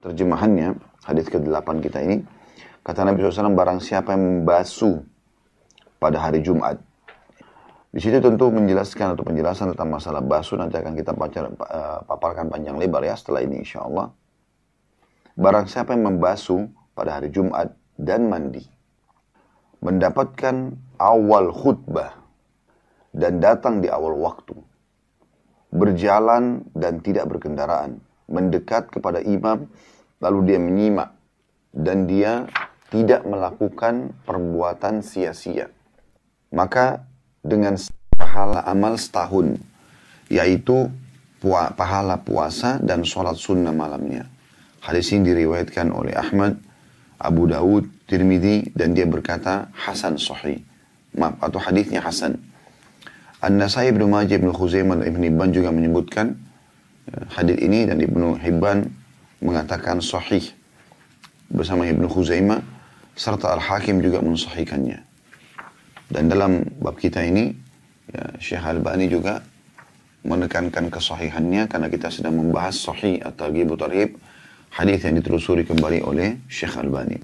terjemahannya, hadis ke-8 kita ini, kata Nabi SAW, barang siapa yang membasuh pada hari Jumat. Di situ tentu menjelaskan atau penjelasan tentang masalah basuh nanti akan kita baca, uh, paparkan panjang lebar ya setelah ini insya Allah. Barang siapa yang membasuh pada hari Jumat dan mandi, mendapatkan awal khutbah dan datang di awal waktu, berjalan dan tidak berkendaraan, mendekat kepada imam lalu dia menyimak dan dia tidak melakukan perbuatan sia-sia. Maka dengan pahala amal setahun, yaitu pahala puasa dan sholat sunnah malamnya. Hadis ini diriwayatkan oleh Ahmad, Abu Dawud, Tirmidzi dan dia berkata Hasan Sahih. Maaf, atau hadisnya Hasan. An-Nasai Ibnu Majah Ibnu Khuzaimah dan Ibnu Hibban juga menyebutkan hadis ini dan Ibnu Hibban mengatakan sahih bersama Ibnu Khuzaimah serta Al-Hakim juga mensahihkannya. Dan dalam bab kita ini ya, Syekh Al-Bani juga menekankan kesahihannya karena kita sedang membahas sahih atau targhib tarhib hadis yang ditelusuri kembali oleh Syekh Al-Bani.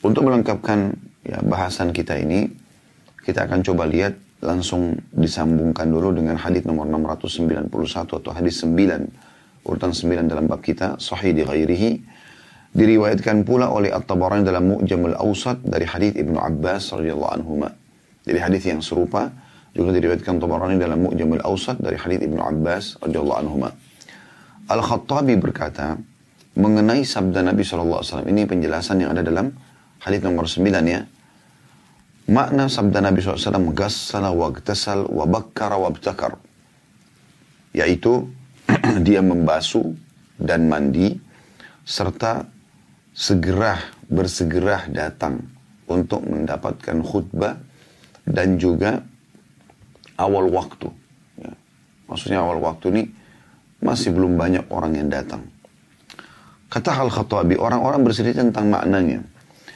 Untuk melengkapkan ya, bahasan kita ini, kita akan coba lihat langsung disambungkan dulu dengan hadis nomor 691 atau hadis 9 urutan 9 dalam bab kita, sahih di ghairihi, diriwayatkan pula oleh At-Tabarani dalam Mu'jamul Awsat dari hadis Ibnu Abbas radhiyallahu anhu. Jadi hadis yang serupa juga diriwayatkan Tabarani dalam Mu'jamul Awsat dari hadis Ibnu Abbas radhiyallahu anhu. Al-Khattabi berkata mengenai sabda Nabi SAW ini penjelasan yang ada dalam hadis nomor 9 ya. Makna sabda Nabi SAW gassala wa gtasal wa bakkara wa abtakar. Yaitu dia membasuh dan mandi serta segera bersegera datang untuk mendapatkan khutbah dan juga awal waktu. Ya. Maksudnya awal waktu ini masih belum banyak orang yang datang. Kata Hal Khattabi, orang-orang bercerita tentang maknanya.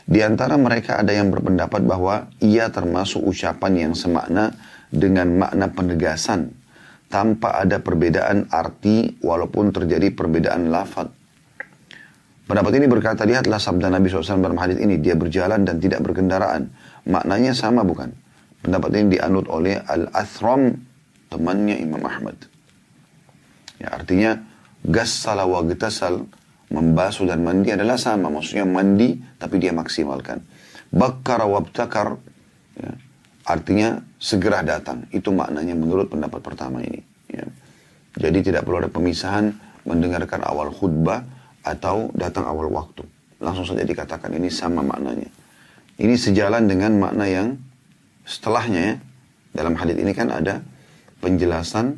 Di antara mereka ada yang berpendapat bahwa ia termasuk ucapan yang semakna dengan makna penegasan tanpa ada perbedaan arti walaupun terjadi perbedaan lafaz. Pendapat ini berkata, lihatlah sabda Nabi SAW dalam hadis ini, dia berjalan dan tidak berkendaraan. Maknanya sama bukan? Pendapat ini dianut oleh Al-Athram, temannya Imam Ahmad. Ya, artinya, gassala wa getasal, membasuh dan mandi adalah sama. Maksudnya mandi, tapi dia maksimalkan. Bakkar wa ya, Artinya segera datang. Itu maknanya menurut pendapat pertama ini. Ya. Jadi tidak perlu ada pemisahan mendengarkan awal khutbah atau datang awal waktu. Langsung saja dikatakan ini sama maknanya. Ini sejalan dengan makna yang setelahnya ya. Dalam hadis ini kan ada penjelasan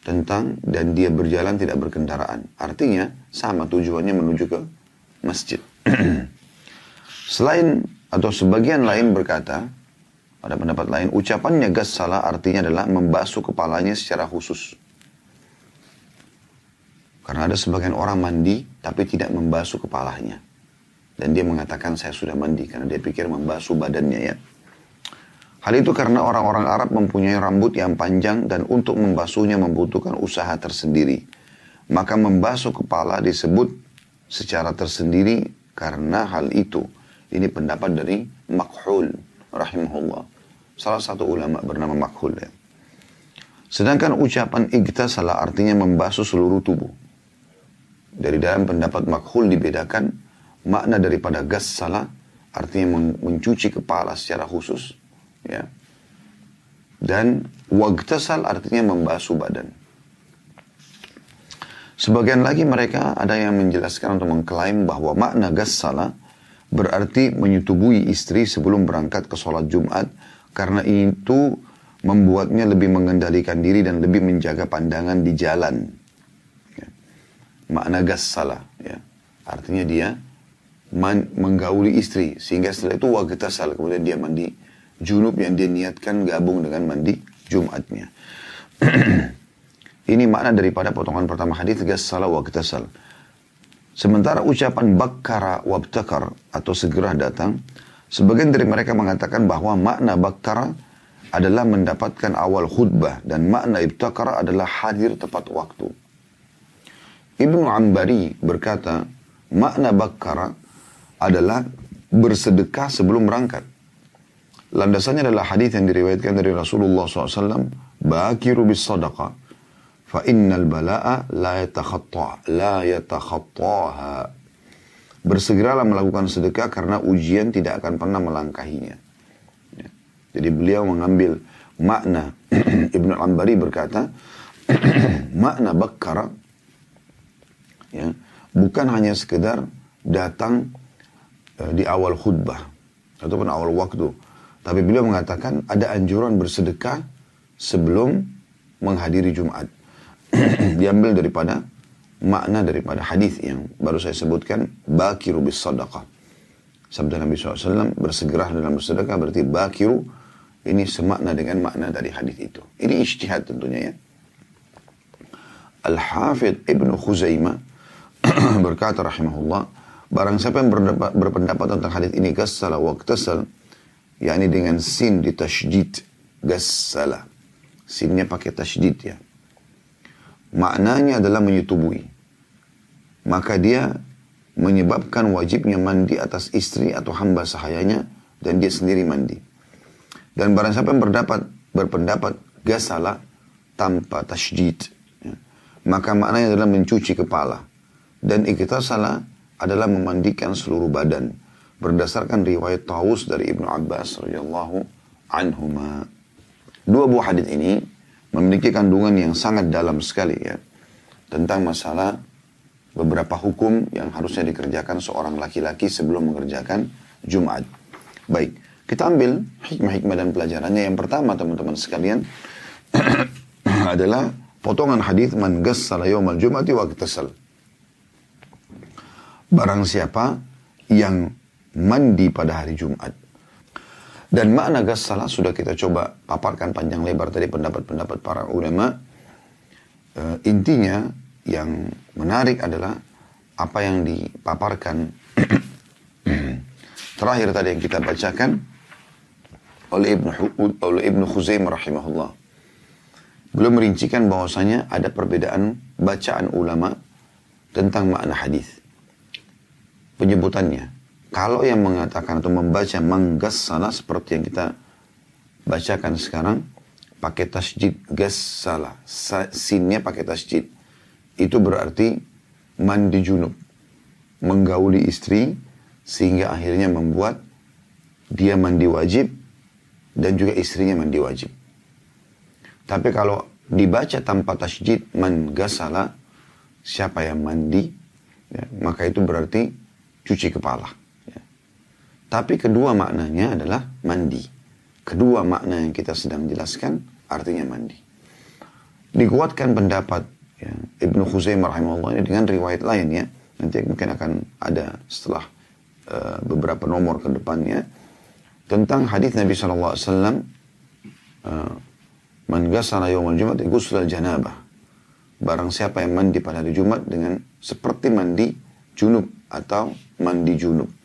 tentang dan dia berjalan tidak berkendaraan. Artinya sama tujuannya menuju ke masjid. Selain atau sebagian lain berkata, pada pendapat lain, ucapannya gas salah artinya adalah membasuh kepalanya secara khusus. Karena ada sebagian orang mandi tapi tidak membasuh kepalanya. Dan dia mengatakan saya sudah mandi karena dia pikir membasuh badannya ya. Hal itu karena orang-orang Arab mempunyai rambut yang panjang dan untuk membasuhnya membutuhkan usaha tersendiri. Maka membasuh kepala disebut secara tersendiri karena hal itu. Ini pendapat dari Makhul rahimahullah. Salah satu ulama bernama Makhul ya. Sedangkan ucapan salah artinya membasuh seluruh tubuh. Dari dalam pendapat Makhul dibedakan makna daripada gas salah artinya mencuci kepala secara khusus ya. Dan wagtasal artinya membasuh badan. Sebagian lagi mereka ada yang menjelaskan atau mengklaim bahwa makna gas salah berarti menyetubui istri sebelum berangkat ke sholat Jumat karena itu membuatnya lebih mengendalikan diri dan lebih menjaga pandangan di jalan. Ya. Makna gas salah. Ya. Artinya dia menggauli istri sehingga setelah itu salah kemudian dia mandi junub yang dia niatkan gabung dengan mandi Jumatnya. Ini makna daripada potongan pertama hadis gas salah salah. Sementara ucapan bakkara wabtakar atau segera datang, sebagian dari mereka mengatakan bahwa makna bakkara adalah mendapatkan awal khutbah dan makna ibtakara adalah hadir tepat waktu. Ibnu Ambari berkata, makna bakkara adalah bersedekah sebelum berangkat. Landasannya adalah hadis yang diriwayatkan dari Rasulullah SAW. Bakiru bis sadaqa. Fa innal bala'a la yatakhatta. La yatakhattaha. Bersegeralah melakukan sedekah karena ujian tidak akan pernah melangkahinya. Ya. Jadi beliau mengambil makna Ibnu Ambari berkata makna bakkara ya, bukan hanya sekedar datang uh, di awal khutbah ataupun awal waktu tapi beliau mengatakan ada anjuran bersedekah sebelum menghadiri Jumat. Diambil daripada makna daripada hadis yang baru saya sebutkan, bakiru bis sadaqah. Sabda Nabi SAW bersegera dalam bersedekah berarti bakiru ini semakna dengan makna dari hadis itu. Ini ijtihad tentunya ya. Al-Hafidh Ibn Khuzaimah berkata rahimahullah, barang siapa yang berpendapat tentang hadis ini gassala waqtasal yakni dengan sin di tasydid gassala sinnya pakai tasydid ya. Maknanya adalah menyetubui. Maka dia menyebabkan wajibnya mandi atas istri atau hamba sahayanya dan dia sendiri mandi. Dan barang siapa yang berdapat berpendapat gasala tanpa tasydid ya, maka maknanya adalah mencuci kepala. Dan iktasala adalah memandikan seluruh badan berdasarkan riwayat Taus dari Ibnu Abbas radhiyallahu anhuma. Dua buah hadis ini memiliki kandungan yang sangat dalam sekali ya tentang masalah beberapa hukum yang harusnya dikerjakan seorang laki-laki sebelum mengerjakan Jumat. Baik, kita ambil hikmah-hikmah dan pelajarannya. Yang pertama teman-teman sekalian adalah potongan hadis man gassala yawmal jum'ati wa Barang siapa yang mandi pada hari Jumat. Dan makna salah sudah kita coba paparkan panjang lebar tadi pendapat-pendapat para ulama. E, intinya yang menarik adalah apa yang dipaparkan terakhir tadi yang kita bacakan oleh Ibnu oleh Ibnu Khuzaimah rahimahullah. Belum merincikan bahwasanya ada perbedaan bacaan ulama tentang makna hadis. Penyebutannya kalau yang mengatakan atau membaca manggas salah seperti yang kita bacakan sekarang, pakai tasjid gas salah. Sinnya pakai tasjid. Itu berarti mandi junub. Menggauli istri sehingga akhirnya membuat dia mandi wajib dan juga istrinya mandi wajib. Tapi kalau dibaca tanpa tasjid man gasala siapa yang mandi ya, maka itu berarti cuci kepala. Tapi kedua maknanya adalah mandi. Kedua makna yang kita sedang jelaskan artinya mandi. Dikuatkan pendapat ya, Ibnu Khuzaimah rahimahullah ini dengan riwayat lain ya. Nanti mungkin akan ada setelah uh, beberapa nomor ke depannya tentang hadis Nabi SAW uh, man gasala yawmal jumat ghusl janabah barang siapa yang mandi pada hari Jumat dengan seperti mandi junub atau mandi junub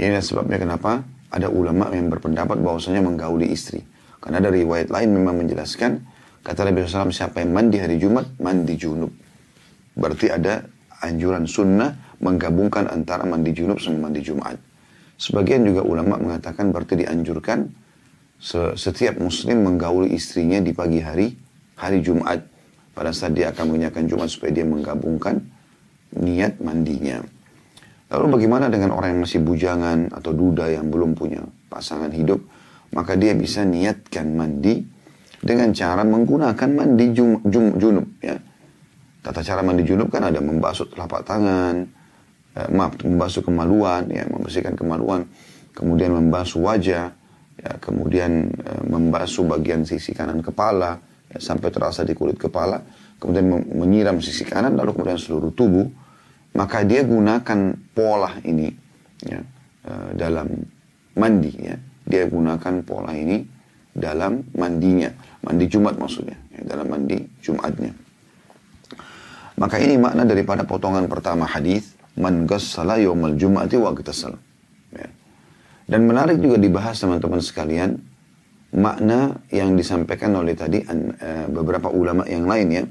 ini sebabnya kenapa ada ulama yang berpendapat bahwasanya menggauli istri. Karena ada riwayat lain memang menjelaskan, kata Nabi SAW, siapa yang mandi hari Jumat, mandi junub. Berarti ada anjuran sunnah menggabungkan antara mandi junub sama mandi Jumat. Sebagian juga ulama mengatakan berarti dianjurkan setiap muslim menggauli istrinya di pagi hari, hari Jumat. Pada saat dia akan menginjakan Jumat supaya dia menggabungkan niat mandinya. Lalu bagaimana dengan orang yang masih bujangan atau duda yang belum punya pasangan hidup? Maka dia bisa niatkan mandi dengan cara menggunakan mandi jum, jum, junub. Ya. Tata cara mandi junub kan ada membasuh telapak tangan, eh, maaf, membasuh kemaluan, ya, membersihkan kemaluan, kemudian membasuh wajah, ya, kemudian eh, membasuh bagian sisi kanan kepala, ya, sampai terasa di kulit kepala, kemudian menyiram sisi kanan, lalu kemudian seluruh tubuh, maka dia gunakan pola ini ya, uh, dalam mandi ya. Dia gunakan pola ini dalam mandinya, mandi Jumat maksudnya, ya, dalam mandi Jumatnya. Maka ini makna daripada potongan pertama hadis man ghassala yaumal jum'ati wa Ya. Dan menarik juga dibahas teman-teman sekalian makna yang disampaikan oleh tadi uh, beberapa ulama yang lain ya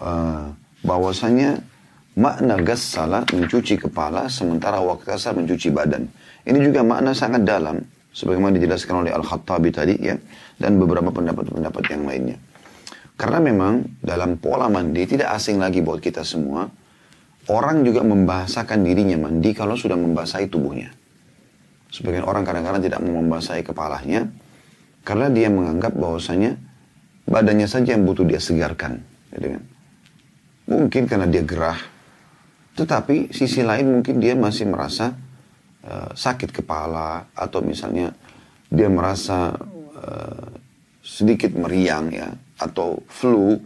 uh, bahwasanya makna gassala mencuci kepala sementara waktasal mencuci badan. Ini juga makna sangat dalam sebagaimana dijelaskan oleh Al-Khattabi tadi ya dan beberapa pendapat-pendapat yang lainnya. Karena memang dalam pola mandi tidak asing lagi buat kita semua. Orang juga membahasakan dirinya mandi kalau sudah membasahi tubuhnya. Sebagian orang kadang-kadang tidak mau membasahi kepalanya karena dia menganggap bahwasanya badannya saja yang butuh dia segarkan. Kan. Mungkin karena dia gerah, tetapi sisi lain mungkin dia masih merasa uh, sakit kepala atau misalnya dia merasa uh, sedikit meriang ya atau flu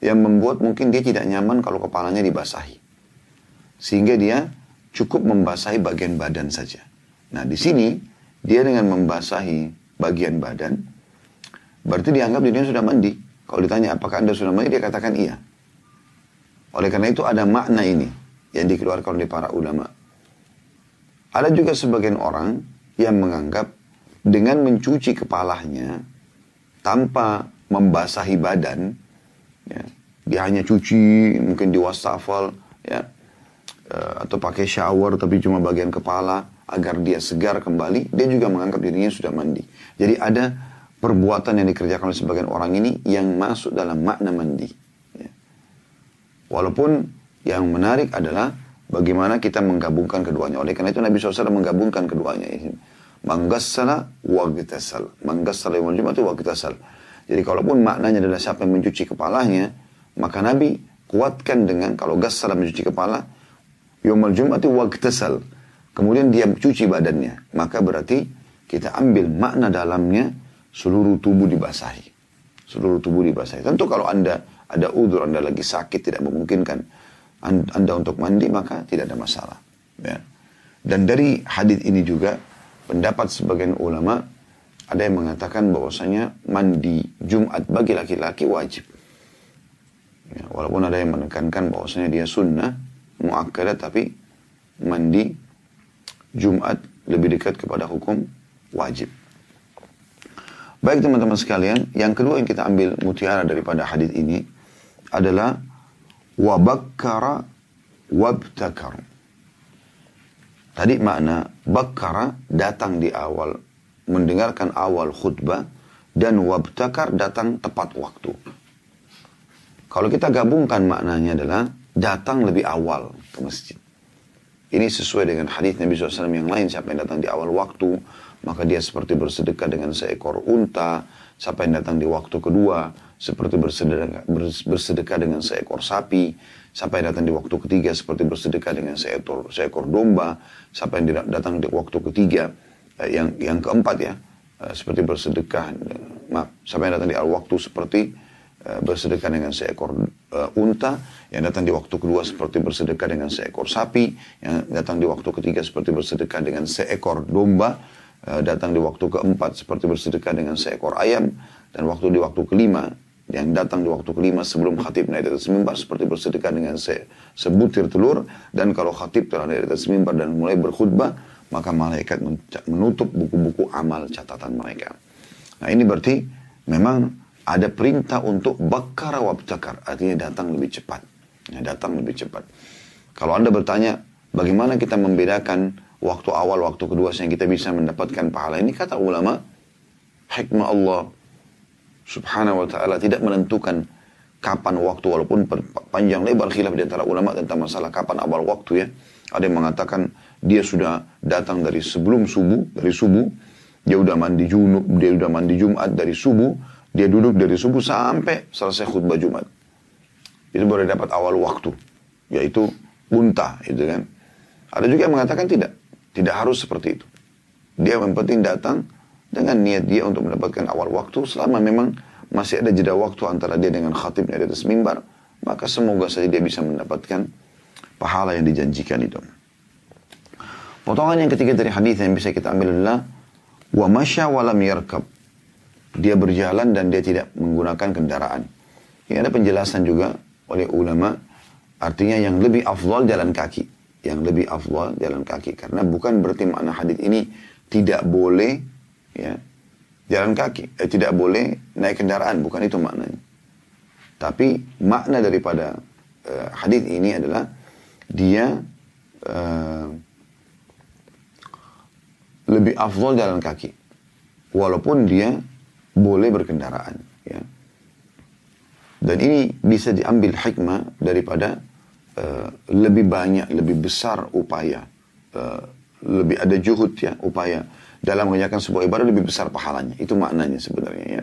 yang membuat mungkin dia tidak nyaman kalau kepalanya dibasahi. Sehingga dia cukup membasahi bagian badan saja. Nah di sini dia dengan membasahi bagian badan berarti dianggap dirinya sudah mandi. Kalau ditanya apakah anda sudah mandi dia katakan iya. Oleh karena itu ada makna ini yang dikeluarkan oleh para ulama. Ada juga sebagian orang yang menganggap dengan mencuci kepalanya tanpa membasahi badan, ya, dia hanya cuci mungkin di wastafel, ya, eh, atau pakai shower tapi cuma bagian kepala agar dia segar kembali, dia juga menganggap dirinya sudah mandi. Jadi ada perbuatan yang dikerjakan oleh sebagian orang ini yang masuk dalam makna mandi. Ya. Walaupun yang menarik adalah bagaimana kita menggabungkan keduanya. Oleh karena itu Nabi SAW menggabungkan keduanya. Manggassala wa gitasal. Manggassala yang Jumat wa gitasal. Jadi kalaupun maknanya adalah siapa yang mencuci kepalanya, maka Nabi kuatkan dengan kalau gassala mencuci kepala, yawmal Jumat wa gitasal. Kemudian dia cuci badannya. Maka berarti kita ambil makna dalamnya seluruh tubuh dibasahi. Seluruh tubuh dibasahi. Tentu kalau anda ada udur, anda lagi sakit, tidak memungkinkan anda untuk mandi maka tidak ada masalah. Ya. Dan dari hadis ini juga pendapat sebagian ulama ada yang mengatakan bahwasanya mandi Jumat bagi laki-laki wajib. Ya, walaupun ada yang menekankan bahwasanya dia sunnah muakkadah tapi mandi Jumat lebih dekat kepada hukum wajib. Baik teman-teman sekalian, yang kedua yang kita ambil mutiara daripada hadis ini adalah wabakkara wabtakar. Tadi makna bakkara datang di awal, mendengarkan awal khutbah, dan wabtakar datang tepat waktu. Kalau kita gabungkan maknanya adalah datang lebih awal ke masjid. Ini sesuai dengan hadis Nabi SAW yang lain. Siapa yang datang di awal waktu, maka dia seperti bersedekah dengan seekor unta. Siapa yang datang di waktu kedua, seperti bersedekah, bersedekah dengan seekor sapi, sampai datang di waktu ketiga seperti bersedekah dengan seekor, seekor domba, sampai datang di waktu ketiga, eh, yang yang keempat ya, eh, seperti bersedekah, eh, maaf, sampai datang di awal waktu seperti bersedekah dengan seekor unta, yang datang di waktu kedua seperti bersedekah dengan seekor sapi, yang datang di waktu ketiga seperti bersedekah dengan seekor domba, datang di waktu keempat seperti bersedekah dengan seekor ayam, dan waktu di waktu kelima yang datang di waktu kelima sebelum khatib naik di atas mimbar seperti bersedekah dengan se sebutir telur dan kalau khatib telah naik di atas mimbar dan mulai berkhutbah maka malaikat menutup buku-buku amal catatan mereka. Nah ini berarti memang ada perintah untuk bakar wabtakar artinya datang lebih cepat. Ya, datang lebih cepat. Kalau anda bertanya bagaimana kita membedakan waktu awal, waktu kedua sehingga kita bisa mendapatkan pahala ini kata ulama hikmah Allah subhanahu wa ta'ala tidak menentukan kapan waktu walaupun panjang lebar khilaf di antara ulama tentang masalah kapan awal waktu ya. Ada yang mengatakan dia sudah datang dari sebelum subuh, dari subuh, dia udah mandi junub, dia udah mandi Jumat dari subuh, dia duduk dari subuh sampai selesai khutbah Jumat. Itu baru dapat awal waktu, yaitu unta, itu kan. Ada juga yang mengatakan tidak, tidak harus seperti itu. Dia yang penting datang, dengan niat dia untuk mendapatkan awal waktu selama memang masih ada jeda waktu antara dia dengan khatibnya di atas mimbar maka semoga saja dia bisa mendapatkan pahala yang dijanjikan itu. Potongan yang ketiga dari hadis yang bisa kita ambil adalah wa masya walam yarkab. Dia berjalan dan dia tidak menggunakan kendaraan. Ini ada penjelasan juga oleh ulama artinya yang lebih afdal jalan kaki. Yang lebih afdal jalan kaki. Karena bukan berarti makna hadis ini tidak boleh ya jalan kaki eh, tidak boleh naik kendaraan bukan itu maknanya tapi makna daripada eh, hadis ini adalah dia uh, lebih afdol jalan kaki. Walaupun dia boleh berkendaraan. Ya. Dan ini bisa diambil hikmah daripada uh, lebih banyak, lebih besar upaya. Uh, lebih ada juhud ya, upaya dalam mengerjakan sebuah ibadah lebih besar pahalanya. Itu maknanya sebenarnya ya.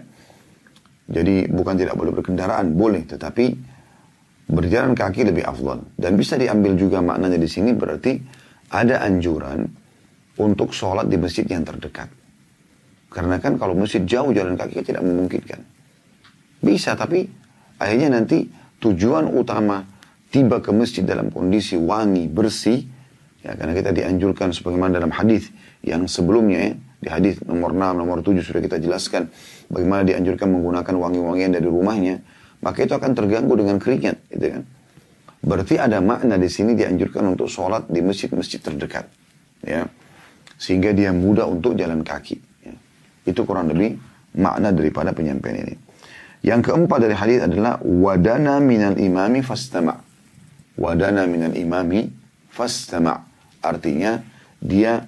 Jadi bukan tidak boleh berkendaraan, boleh. Tetapi berjalan kaki lebih afdal. Dan bisa diambil juga maknanya di sini berarti ada anjuran untuk sholat di masjid yang terdekat. Karena kan kalau masjid jauh jalan kaki kan tidak memungkinkan. Bisa tapi akhirnya nanti tujuan utama tiba ke masjid dalam kondisi wangi, bersih. Ya, karena kita dianjurkan sebagaimana dalam hadis yang sebelumnya ya, di hadis nomor 6, nomor 7 sudah kita jelaskan bagaimana dianjurkan menggunakan wangi-wangian dari rumahnya, maka itu akan terganggu dengan keringat, gitu kan. Berarti ada makna di sini dianjurkan untuk sholat di masjid-masjid terdekat, ya, sehingga dia mudah untuk jalan kaki. Ya. Itu kurang lebih makna daripada penyampaian ini. Yang keempat dari hadis adalah wadana minal imami fastama. Wadana minal imami fastama. Artinya dia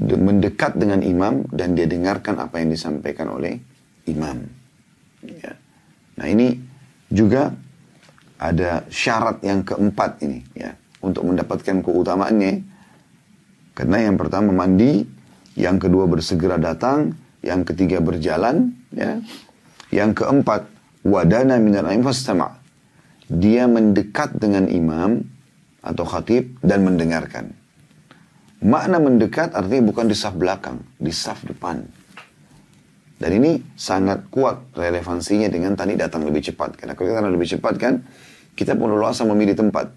mendekat dengan imam dan dia dengarkan apa yang disampaikan oleh imam. Ya. Nah ini juga ada syarat yang keempat ini ya untuk mendapatkan keutamaannya. Karena yang pertama mandi, yang kedua bersegera datang, yang ketiga berjalan, ya. Yang keempat wadana minal aim fastama. Dia mendekat dengan imam atau khatib dan mendengarkan. Makna mendekat artinya bukan di saf belakang, di saf depan. Dan ini sangat kuat relevansinya dengan tadi datang lebih cepat. Karena kalau kita lebih cepat kan, kita leluasa memilih tempat.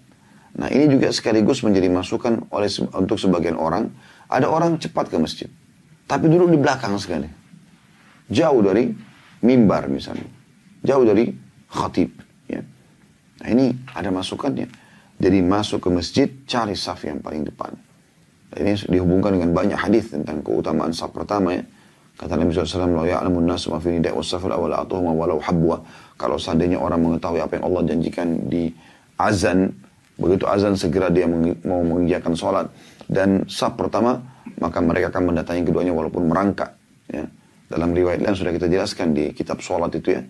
Nah ini juga sekaligus menjadi masukan oleh untuk sebagian orang. Ada orang cepat ke masjid, tapi duduk di belakang sekali. Jauh dari mimbar misalnya. Jauh dari khatib. Ya. Nah ini ada masukannya. Jadi masuk ke masjid, cari saf yang paling depan. Ini dihubungkan dengan banyak hadis tentang keutamaan saf pertama ya. Kata Nabi SAW, La ya'lamun nasu ma fi nidai awal walau habwa. Kalau seandainya orang mengetahui apa yang Allah janjikan di azan, begitu azan segera dia mau mengerjakan sholat. Dan saf pertama, maka mereka akan mendatangi keduanya walaupun merangkak. Ya. Dalam riwayat lain sudah kita jelaskan di kitab sholat itu ya.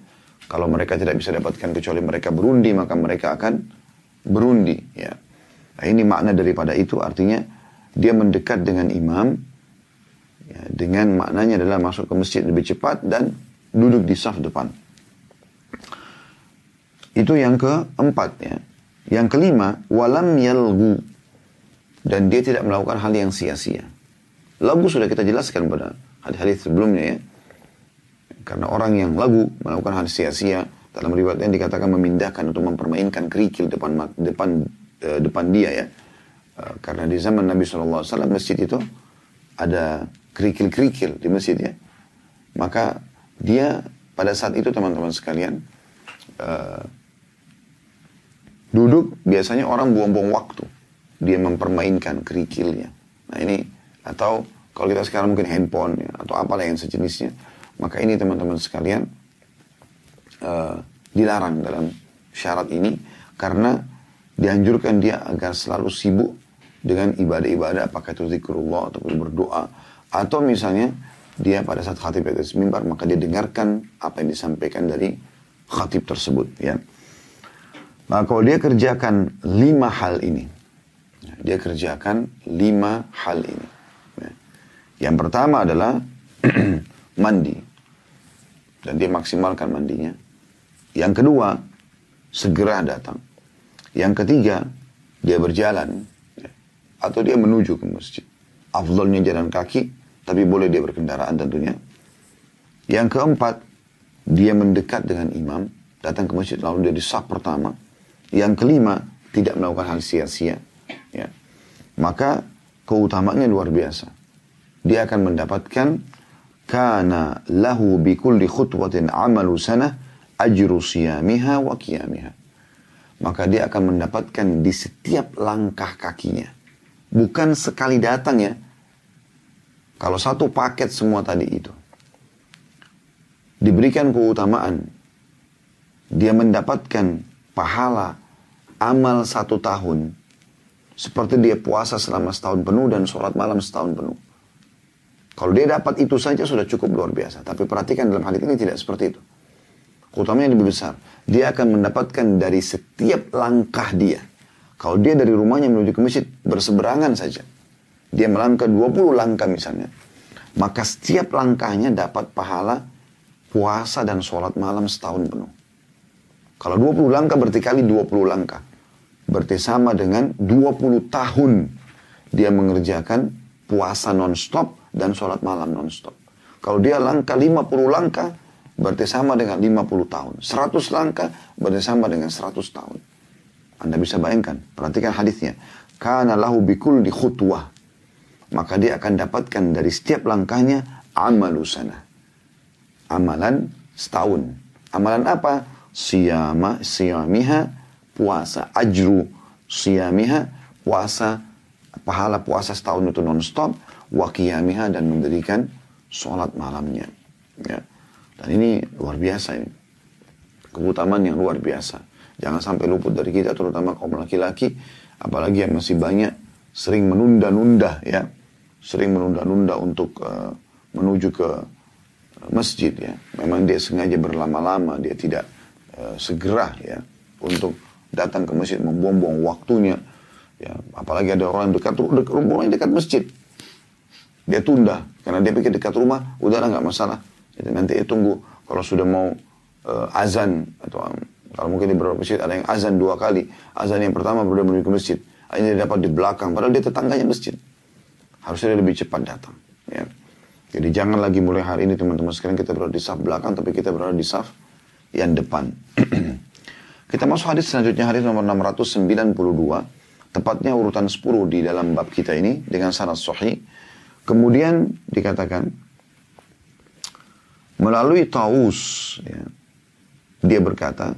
Kalau mereka tidak bisa dapatkan kecuali mereka berundi, maka mereka akan berundi. Ya. Nah, ini makna daripada itu artinya dia mendekat dengan imam ya, dengan maknanya adalah masuk ke masjid lebih cepat dan duduk di saf depan. Itu yang keempat ya. Yang kelima, walam yalgu. Dan dia tidak melakukan hal yang sia-sia. Lagu sudah kita jelaskan pada hadis-hadis sebelumnya ya. Karena orang yang lagu melakukan hal sia-sia dalam riwayat yang dikatakan memindahkan atau mempermainkan kerikil depan depan eh, depan dia ya Eh, karena di zaman Nabi SAW masjid itu ada kerikil-kerikil di masjid ya. Maka dia pada saat itu teman-teman sekalian uh, duduk biasanya orang buang-buang waktu. Dia mempermainkan kerikilnya. Nah ini atau kalau kita sekarang mungkin handphone ya, atau apalah yang sejenisnya. Maka ini teman-teman sekalian uh, dilarang dalam syarat ini karena dianjurkan dia agar selalu sibuk dengan ibadah-ibadah apakah itu zikrullah atau berdoa atau misalnya dia pada saat khatib atas mimbar maka dia dengarkan apa yang disampaikan dari khatib tersebut ya. Maka kalau dia kerjakan lima hal ini, dia kerjakan lima hal ini. Ya. Yang pertama adalah mandi dan dia maksimalkan mandinya. Yang kedua, segera datang. Yang ketiga, dia berjalan atau dia menuju ke masjid. Afdolnya jalan kaki, tapi boleh dia berkendaraan tentunya. Yang keempat, dia mendekat dengan imam, datang ke masjid lalu dia di sah pertama. Yang kelima, tidak melakukan hal sia-sia. Ya. Maka keutamaannya luar biasa. Dia akan mendapatkan kana lahu bi kulli khutwatin amalu sana ajru siyamiha wa qiyamiha. Maka dia akan mendapatkan di setiap langkah kakinya Bukan sekali datang ya. Kalau satu paket semua tadi itu. Diberikan keutamaan. Dia mendapatkan pahala amal satu tahun. seperti dia puasa selama setahun penuh dan sholat malam setahun penuh. Kalau dia dapat itu saja sudah cukup luar biasa. Tapi perhatikan dalam hal ini tidak seperti itu. Keutamanya lebih besar. Dia akan mendapatkan dari setiap langkah dia. Kalau dia dari rumahnya menuju ke masjid berseberangan saja. Dia melangkah 20 langkah misalnya. Maka setiap langkahnya dapat pahala puasa dan sholat malam setahun penuh. Kalau 20 langkah berarti kali 20 langkah. Berarti sama dengan 20 tahun dia mengerjakan puasa non-stop dan sholat malam non-stop. Kalau dia langkah 50 langkah, berarti sama dengan 50 tahun. 100 langkah, berarti sama dengan 100 tahun. Anda bisa bayangkan, perhatikan hadisnya. Kana lahu bikul di khutwah. Maka dia akan dapatkan dari setiap langkahnya amalusana. Amalan setahun. Amalan apa? Siyama, siyamiha, puasa. Ajru, siyamiha, puasa. Pahala puasa setahun itu non-stop wa dan mendirikan sholat malamnya. Ya. Dan ini luar biasa ini. Keutamaan yang luar biasa. Jangan sampai luput dari kita terutama kaum laki-laki apalagi yang masih banyak sering menunda-nunda ya. Sering menunda-nunda untuk uh, menuju ke masjid ya. Memang dia sengaja berlama-lama, dia tidak uh, segera ya untuk datang ke masjid membuang-buang waktunya. Ya, apalagi ada orang dekat, rumahnya dekat masjid. Dia tunda karena dia pikir dekat rumah, udahlah nggak masalah. Jadi nanti dia tunggu kalau sudah mau uh, azan atau kalau mungkin di beberapa masjid ada yang azan dua kali. Azan yang pertama baru menuju ke masjid. Dia dapat di belakang, padahal dia tetangganya masjid. Harusnya dia lebih cepat datang. Ya. Jadi jangan lagi mulai hari ini teman-teman sekarang kita berada di saf belakang, tapi kita berada di saf yang depan. kita masuk hadis selanjutnya hadis nomor 692. Tepatnya urutan 10 di dalam bab kita ini dengan sanad sahih Kemudian dikatakan melalui Taus ya, dia berkata,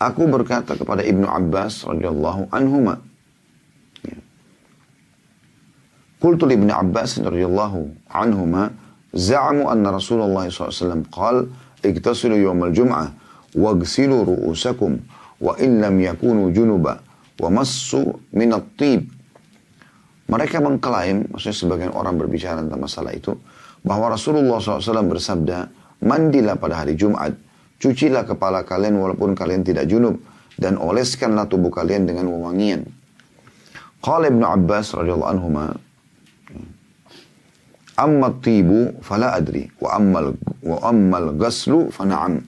aku berkata kepada Ibnu Abbas radhiyallahu anhuma. Ya. Qultu Ibnu Abbas radhiyallahu anhuma za'amu anna Rasulullah SAW qal اغتسلوا يوم الجمعة واغسلوا رؤوسكم وإن لم يكونوا جنبا ومسوا من الطيب mereka mengklaim, maksudnya sebagian orang berbicara tentang masalah itu, bahwa Rasulullah SAW bersabda, mandilah pada hari Jumat, cucilah kepala kalian walaupun kalian tidak junub, dan oleskanlah tubuh kalian dengan wewangian. Qala Ibn Abbas radhiyallahu anhu Amma tibu fala adri wa ammal wa ammal ghaslu fa na'am.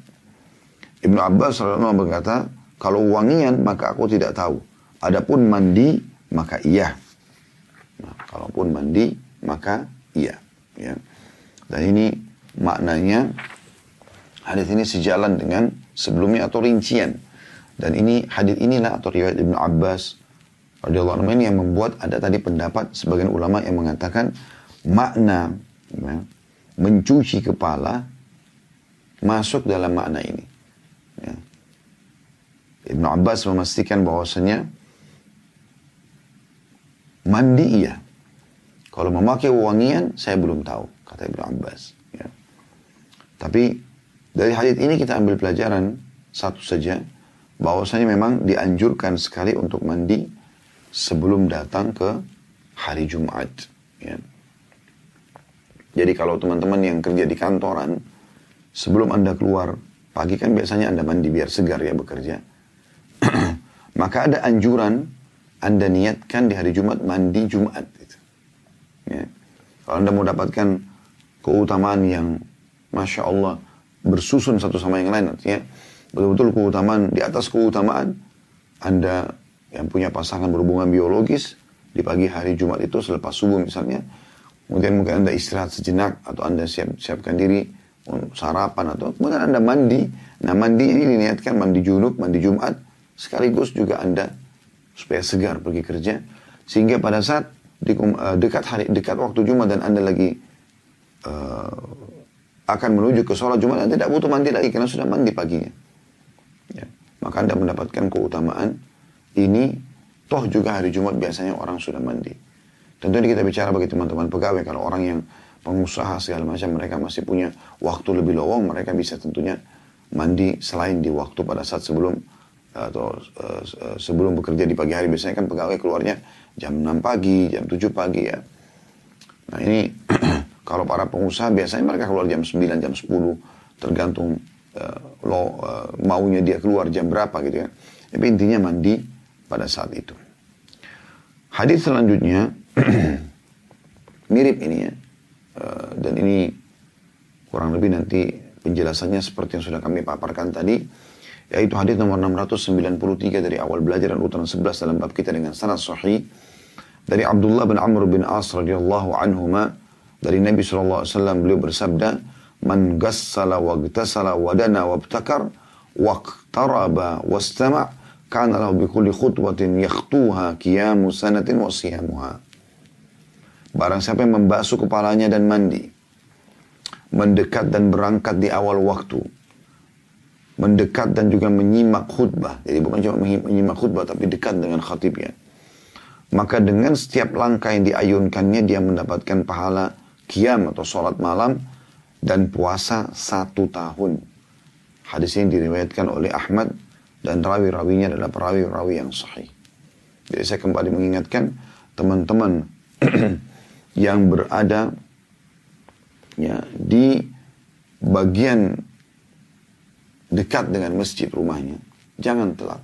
Ibnu Abbas radhiyallahu berkata, kalau wangian maka aku tidak tahu. Adapun mandi maka iya. Nah, kalaupun mandi maka iya. Ya. Dan ini maknanya hadis ini sejalan dengan sebelumnya atau rincian. Dan ini hadis inilah atau riwayat Ibnu Abbas radhiyallahu anhu ini yang membuat ada tadi pendapat sebagian ulama yang mengatakan makna ya, mencuci kepala masuk dalam makna ini. Ya. Ibnu Abbas memastikan bahwasanya Mandi iya. Kalau memakai wangian, saya belum tahu, kata Ibnu Abbas. Ya. Tapi dari hadis ini kita ambil pelajaran satu saja, bahwasanya memang dianjurkan sekali untuk mandi sebelum datang ke hari Jumat. Ya. Jadi kalau teman-teman yang kerja di kantoran, sebelum Anda keluar, pagi kan biasanya Anda mandi biar segar ya bekerja. Maka ada anjuran anda niatkan di hari Jumat mandi Jumat. Gitu. Ya. Kalau Anda mau dapatkan keutamaan yang Masya Allah bersusun satu sama yang lain artinya betul-betul keutamaan di atas keutamaan Anda yang punya pasangan berhubungan biologis di pagi hari Jumat itu selepas subuh misalnya kemudian mungkin Anda istirahat sejenak atau Anda siap, siapkan diri sarapan atau kemudian Anda mandi. Nah mandi ini diniatkan mandi junub mandi Jumat sekaligus juga Anda supaya segar pergi kerja sehingga pada saat uh, dekat hari dekat waktu Jumat dan anda lagi uh, akan menuju ke sholat Jumat anda tidak butuh mandi lagi karena sudah mandi paginya. Ya. maka anda mendapatkan keutamaan. Ini toh juga hari Jumat biasanya orang sudah mandi. Tentu ini kita bicara bagi teman-teman pegawai. Kalau orang yang pengusaha segala macam mereka masih punya waktu lebih lowong mereka bisa tentunya mandi selain di waktu pada saat sebelum atau uh, sebelum bekerja di pagi hari. Biasanya kan pegawai keluarnya jam 6 pagi, jam 7 pagi ya. Nah ini kalau para pengusaha biasanya mereka keluar jam 9, jam 10 tergantung uh, lo uh, maunya dia keluar jam berapa gitu ya. Tapi intinya mandi pada saat itu. Hadis selanjutnya mirip ini ya. Uh, dan ini kurang lebih nanti penjelasannya seperti yang sudah kami paparkan tadi yaitu hadis nomor 693 dari awal belajar dan urutan 11 dalam bab kita dengan sanad sahih dari Abdullah bin Amr bin As radhiyallahu anhuma dari Nabi SAW beliau bersabda man gassala wa gtasala wa dana wa ibtakar wa qtaraba wa istama' kana lahu bi kulli khutwatin yakhtuha qiyamu sanatin wa siyamuha barang siapa yang membasuh kepalanya dan mandi mendekat dan berangkat di awal waktu mendekat dan juga menyimak khutbah. Jadi bukan cuma menyimak khutbah tapi dekat dengan khatibnya. Maka dengan setiap langkah yang diayunkannya dia mendapatkan pahala kiam atau sholat malam dan puasa satu tahun. Hadis ini diriwayatkan oleh Ahmad dan rawi-rawinya adalah perawi-rawi yang sahih. Jadi saya kembali mengingatkan teman-teman yang berada ya di bagian dekat dengan masjid rumahnya, jangan telat.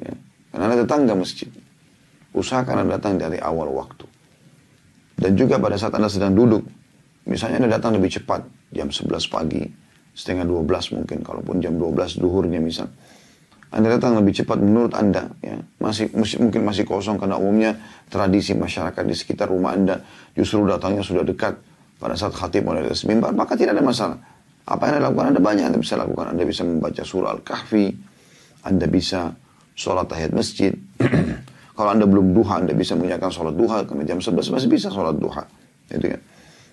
Ya. Karena ada tetangga masjid. Usahakan datang dari awal waktu. Dan juga pada saat Anda sedang duduk, misalnya Anda datang lebih cepat, jam 11 pagi, setengah 12 mungkin, kalaupun jam 12 duhurnya misal. Anda datang lebih cepat menurut Anda, ya masih mungkin masih kosong karena umumnya tradisi masyarakat di sekitar rumah Anda justru datangnya sudah dekat pada saat khatib mulai dari mimbar, maka tidak ada masalah. Apa yang Anda lakukan? Anda banyak Anda bisa lakukan. Anda bisa membaca surah Al-Kahfi. Anda bisa sholat tahiyat masjid. Kalau Anda belum duha, Anda bisa mengerjakan sholat duha. Karena jam 11 masih bisa sholat duha. Itu kan.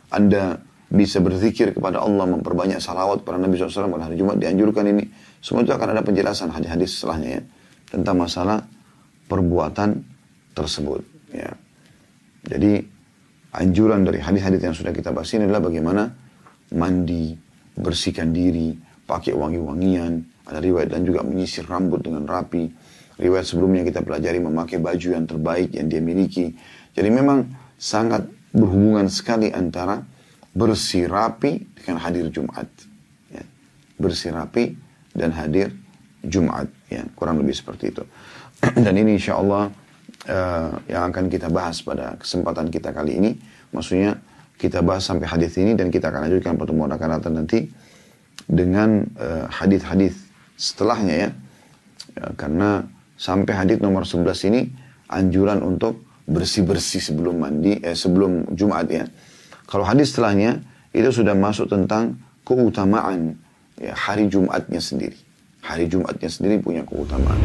Anda bisa berzikir kepada Allah, memperbanyak salawat pada Nabi SAW pada hari Jumat dianjurkan ini. Semua itu akan ada penjelasan hadis-hadis setelahnya ya. Tentang masalah perbuatan tersebut. Ya. Jadi anjuran dari hadis-hadis yang sudah kita bahas ini adalah bagaimana mandi, bersihkan diri, pakai wangi-wangian, ada riwayat dan juga menyisir rambut dengan rapi. Riwayat sebelumnya kita pelajari memakai baju yang terbaik yang dia miliki. Jadi memang sangat berhubungan sekali antara bersih rapi dengan hadir Jumat. Ya. Bersih rapi dan hadir Jumat. Ya. Kurang lebih seperti itu. dan ini insya Allah uh, yang akan kita bahas pada kesempatan kita kali ini. Maksudnya kita bahas sampai hadis ini dan kita akan lanjutkan pertemuan akan datang nanti dengan uh, hadis-hadis setelahnya ya. ya. Karena sampai hadis nomor 11 ini anjuran untuk bersih-bersih sebelum mandi eh sebelum Jumat ya. Kalau hadis setelahnya itu sudah masuk tentang keutamaan ya, hari Jumatnya sendiri. Hari Jumatnya sendiri punya keutamaan.